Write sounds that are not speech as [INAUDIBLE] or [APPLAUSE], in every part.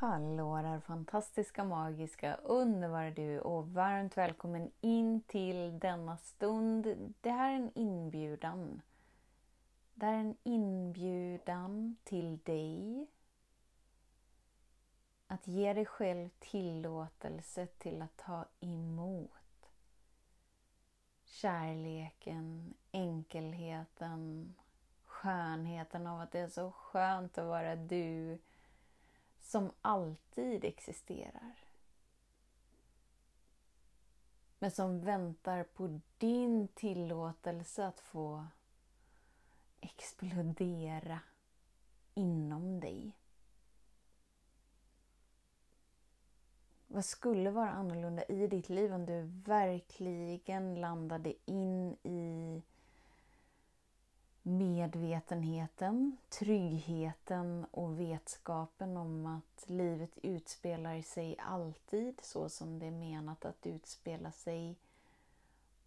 Hallå där fantastiska, magiska, underbara du och varmt välkommen in till denna stund. Det här är en inbjudan. Det här är en inbjudan till dig att ge dig själv tillåtelse till att ta emot kärleken, enkelheten, skönheten av att det är så skönt att vara du som alltid existerar. Men som väntar på din tillåtelse att få explodera inom dig. Vad skulle vara annorlunda i ditt liv om du verkligen landade in i medvetenheten, tryggheten och vetskapen om att livet utspelar sig alltid så som det är menat att utspela sig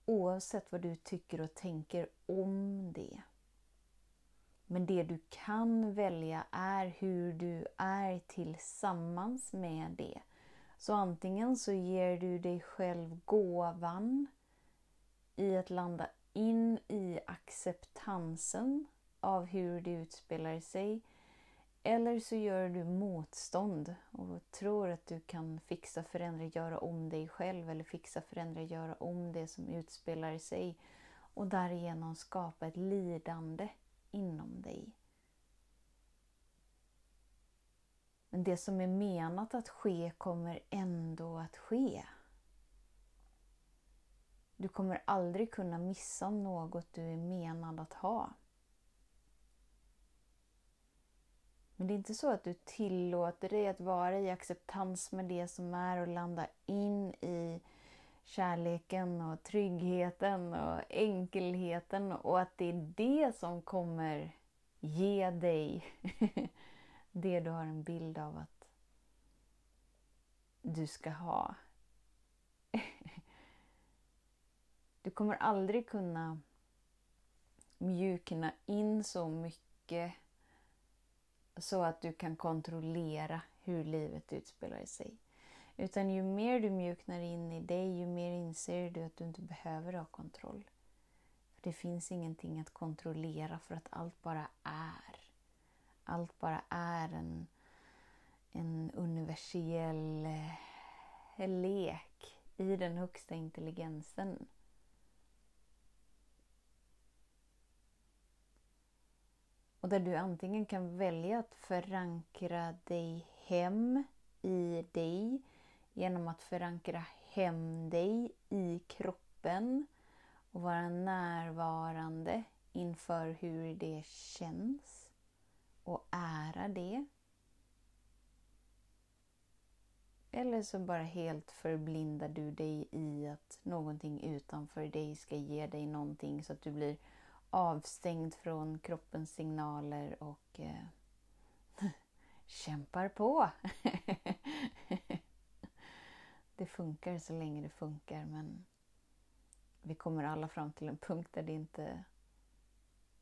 oavsett vad du tycker och tänker om det. Men det du kan välja är hur du är tillsammans med det. Så antingen så ger du dig själv gåvan i att landa in i acceptansen av hur det utspelar sig. Eller så gör du motstånd och tror att du kan fixa, förändra, göra om dig själv eller fixa, förändra, göra om det som utspelar sig och därigenom skapa ett lidande inom dig. Men det som är menat att ske kommer ändå att ske. Du kommer aldrig kunna missa något du är menad att ha. Men det är inte så att du tillåter dig att vara i acceptans med det som är och landa in i kärleken och tryggheten och enkelheten och att det är det som kommer ge dig [LAUGHS] det du har en bild av att du ska ha. Du kommer aldrig kunna mjukna in så mycket så att du kan kontrollera hur livet utspelar sig. Utan ju mer du mjuknar in i dig, ju mer inser du att du inte behöver ha kontroll. För Det finns ingenting att kontrollera för att allt bara är. Allt bara är en, en universell eh, lek i den högsta intelligensen. Och där du antingen kan välja att förankra dig hem i dig genom att förankra hem dig i kroppen och vara närvarande inför hur det känns och ära det. Eller så bara helt förblindar du dig i att någonting utanför dig ska ge dig någonting så att du blir avstängd från kroppens signaler och eh, [LAUGHS] kämpar på. [LAUGHS] det funkar så länge det funkar men vi kommer alla fram till en punkt där det inte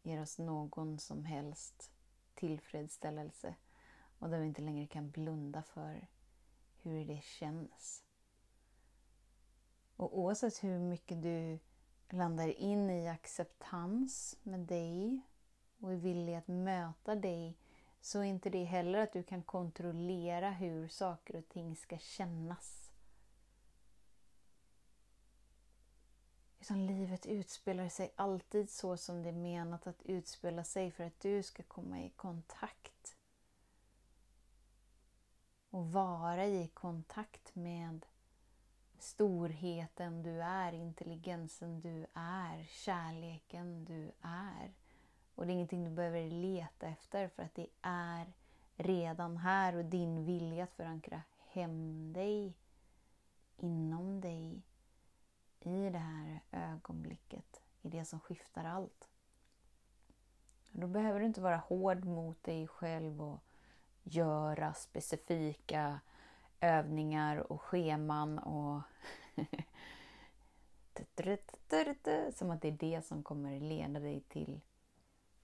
ger oss någon som helst tillfredsställelse och där vi inte längre kan blunda för hur det känns. Och oavsett hur mycket du landar in i acceptans med dig och är villig att möta dig så är inte det heller att du kan kontrollera hur saker och ting ska kännas. Utan livet utspelar sig alltid så som det är menat att utspela sig för att du ska komma i kontakt och vara i kontakt med storheten du är, intelligensen du är, kärleken du är. Och det är ingenting du behöver leta efter för att det är redan här och din vilja att förankra hem dig inom dig i det här ögonblicket, i det som skiftar allt. Då behöver du inte vara hård mot dig själv och göra specifika övningar och scheman och [LAUGHS] som att det är det som kommer leda dig till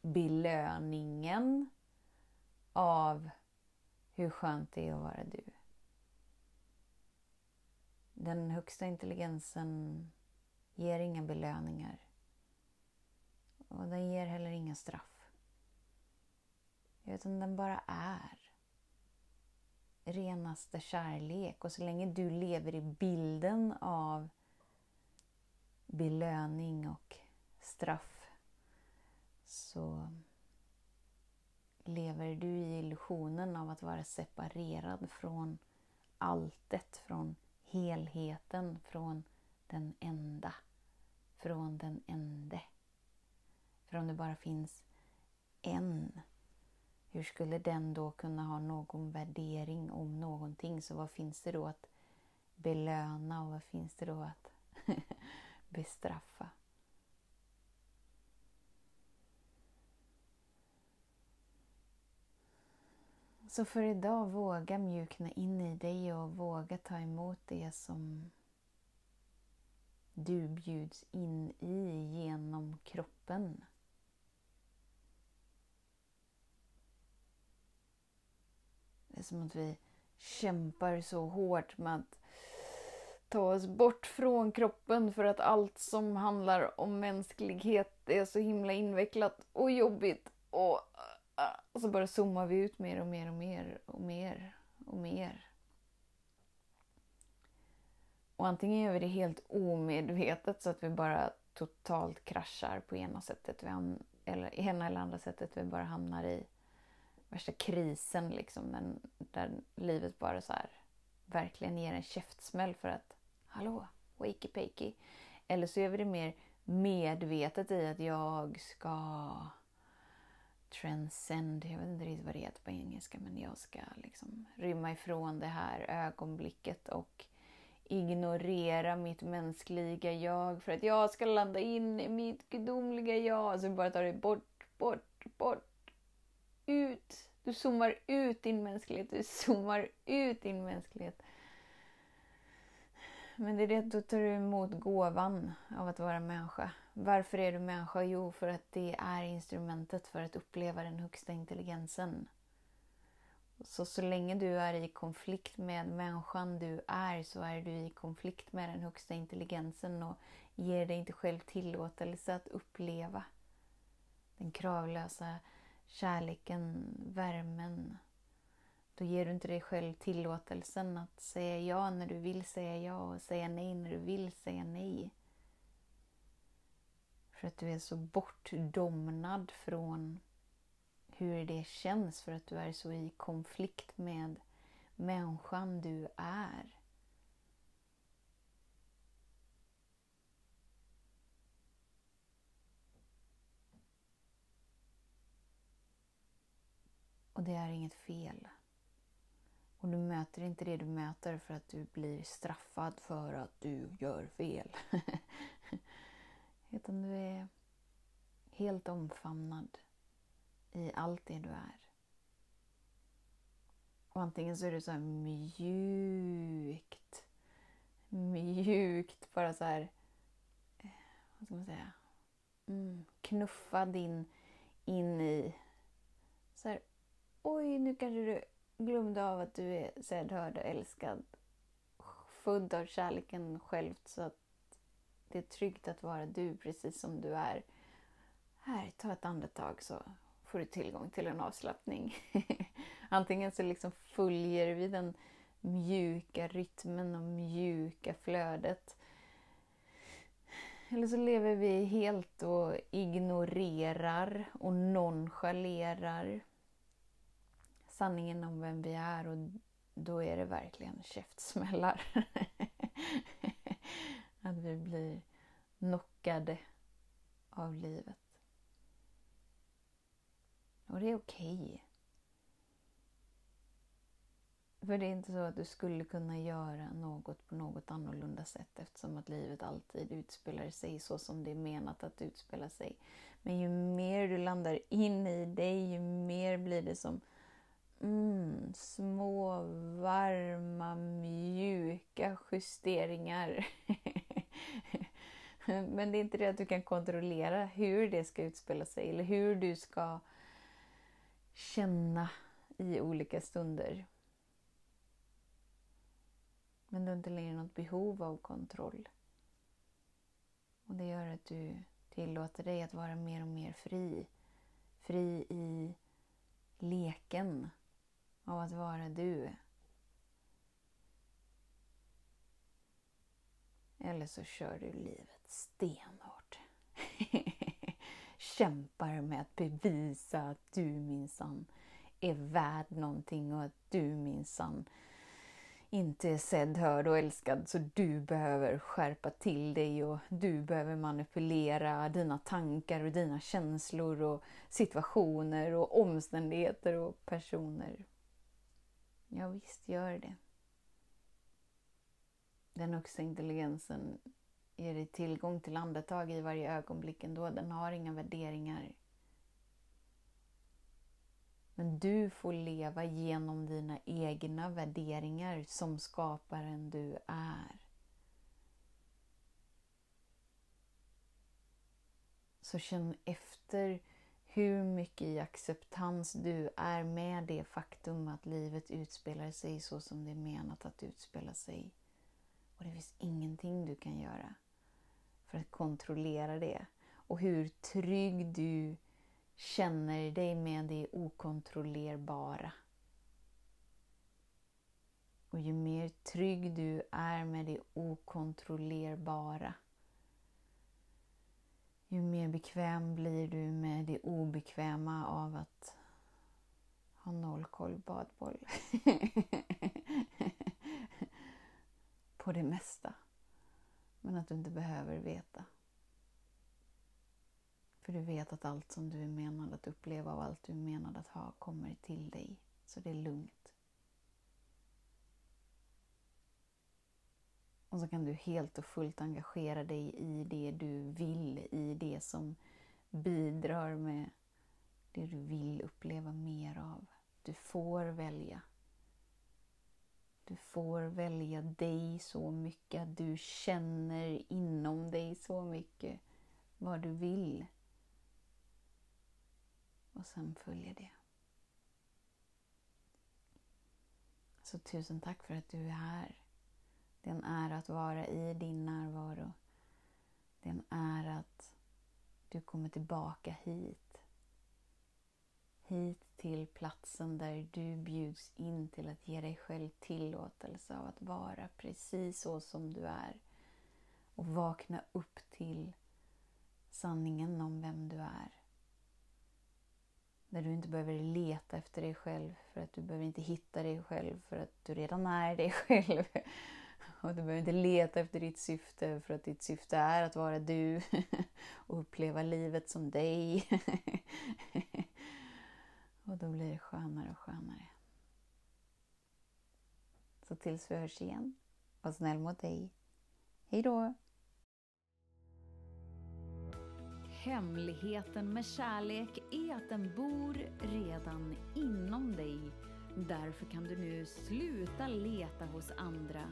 belöningen av hur skönt det är att vara du. Den högsta intelligensen ger inga belöningar. Och den ger heller inga straff. Utan den bara är. Renaste kärlek. Och så länge du lever i bilden av belöning och straff så lever du i illusionen av att vara separerad från alltet, från helheten, från den enda, från den ende. För om det bara finns en, hur skulle den då kunna ha någon värdering om någonting? Så vad finns det då att belöna och vad finns det då att [LAUGHS] bestraffa? Så för idag, våga mjukna in i dig och våga ta emot det som du bjuds in i genom kroppen. Det är som att vi kämpar så hårt med att ta oss bort från kroppen för att allt som handlar om mänsklighet är så himla invecklat och jobbigt och och så bara zoomar vi ut mer och mer och mer och mer och mer. Och antingen gör vi det helt omedvetet så att vi bara totalt kraschar på ena sättet vi eller ena eller andra sättet vi bara hamnar i värsta krisen liksom. men där livet bara så här verkligen ger en käftsmäll för att hallå, wakey pakey. Eller så gör vi det mer medvetet i att jag ska transcend, jag vet inte riktigt vad det heter på engelska, men jag ska liksom rymma ifrån det här ögonblicket och ignorera mitt mänskliga jag för att jag ska landa in i mitt gudomliga jag. Alltså bara tar det bort, bort, bort, ut. Du zoomar ut din mänsklighet, du zoomar ut din mänsklighet. Men det är det, att då tar du emot gåvan av att vara människa. Varför är du människa? Jo, för att det är instrumentet för att uppleva den högsta intelligensen. Så så länge du är i konflikt med människan du är så är du i konflikt med den högsta intelligensen och ger dig inte själv tillåtelse att uppleva den kravlösa kärleken, värmen. Då ger du inte dig själv tillåtelsen att säga ja när du vill säga ja och säga nej när du vill säga nej. För att du är så bortdomnad från hur det känns för att du är så i konflikt med människan du är. Det är inget fel. Och du möter inte det du möter för att du blir straffad för att du gör fel. [LAUGHS] Utan du är helt omfamnad i allt det du är. Och antingen så är det så här mjukt, mjukt, bara så här, eh, vad ska man säga, mm, knuffad in, in i, så här, oj nu kanske du glömde av att du är sedd, hörd och älskad, född av kärleken självt så att det är tryggt att vara du precis som du är. Här, ta ett andetag så får du tillgång till en avslappning. [LAUGHS] Antingen så liksom följer vi den mjuka rytmen och mjuka flödet. Eller så lever vi helt och ignorerar och nonchalerar sanningen om vem vi är och då är det verkligen käftsmällar. [LAUGHS] Att vi blir knockade av livet. Och det är okej. Okay. För det är inte så att du skulle kunna göra något på något annorlunda sätt eftersom att livet alltid utspelar sig så som det är menat att utspela sig. Men ju mer du landar in i dig, ju mer blir det som mm, små, varma, mjuka justeringar. [LAUGHS] Men det är inte det att du kan kontrollera hur det ska utspela sig eller hur du ska känna i olika stunder. Men du har inte längre något behov av kontroll. Och det gör att du tillåter dig att vara mer och mer fri. Fri i leken av att vara du. Eller så kör du livet stenhårt. [LAUGHS] Kämpar med att bevisa att du minsann är värd någonting och att du minsann inte är sedd, hörd och älskad så du behöver skärpa till dig och du behöver manipulera dina tankar och dina känslor och situationer och omständigheter och personer. Ja, visst gör det. Den högsta intelligensen ger dig tillgång till andetag i varje ögonblick ändå. Den har inga värderingar. Men du får leva genom dina egna värderingar som skaparen du är. Så känn efter hur mycket i acceptans du är med det faktum att livet utspelar sig så som det är menat att utspela sig. Och det finns ingenting du kan göra för att kontrollera det. Och hur trygg du känner dig med det okontrollerbara. Och ju mer trygg du är med det okontrollerbara ju mer bekväm blir du med det obekväma av att ha noll koll badboll. [LAUGHS] på det mesta. Men att du inte behöver veta. För du vet att allt som du är menad att uppleva och allt du är menad att ha kommer till dig. Så det är lugnt. Och så kan du helt och fullt engagera dig i det du vill, i det som bidrar med det du vill uppleva mer av. Du får välja. Du får välja dig så mycket, att du känner inom dig så mycket vad du vill. Och sen följer det. Så tusen tack för att du är här. Det är en ära att vara i din närvaro. Det är en ära att du kommer tillbaka hit. Hit till platsen där du bjuds in till att ge dig själv tillåtelse av att vara precis så som du är. Och vakna upp till sanningen om vem du är. Där du inte behöver leta efter dig själv för att du behöver inte hitta dig själv för att du redan är dig själv. Och du behöver inte leta efter ditt syfte för att ditt syfte är att vara du [LAUGHS] och uppleva livet som dig. [LAUGHS] och då blir det skönare och skönare. Så tills vi hörs igen, var snäll mot dig. Hej då! Hemligheten med kärlek är att den bor redan inom dig. Därför kan du nu sluta leta hos andra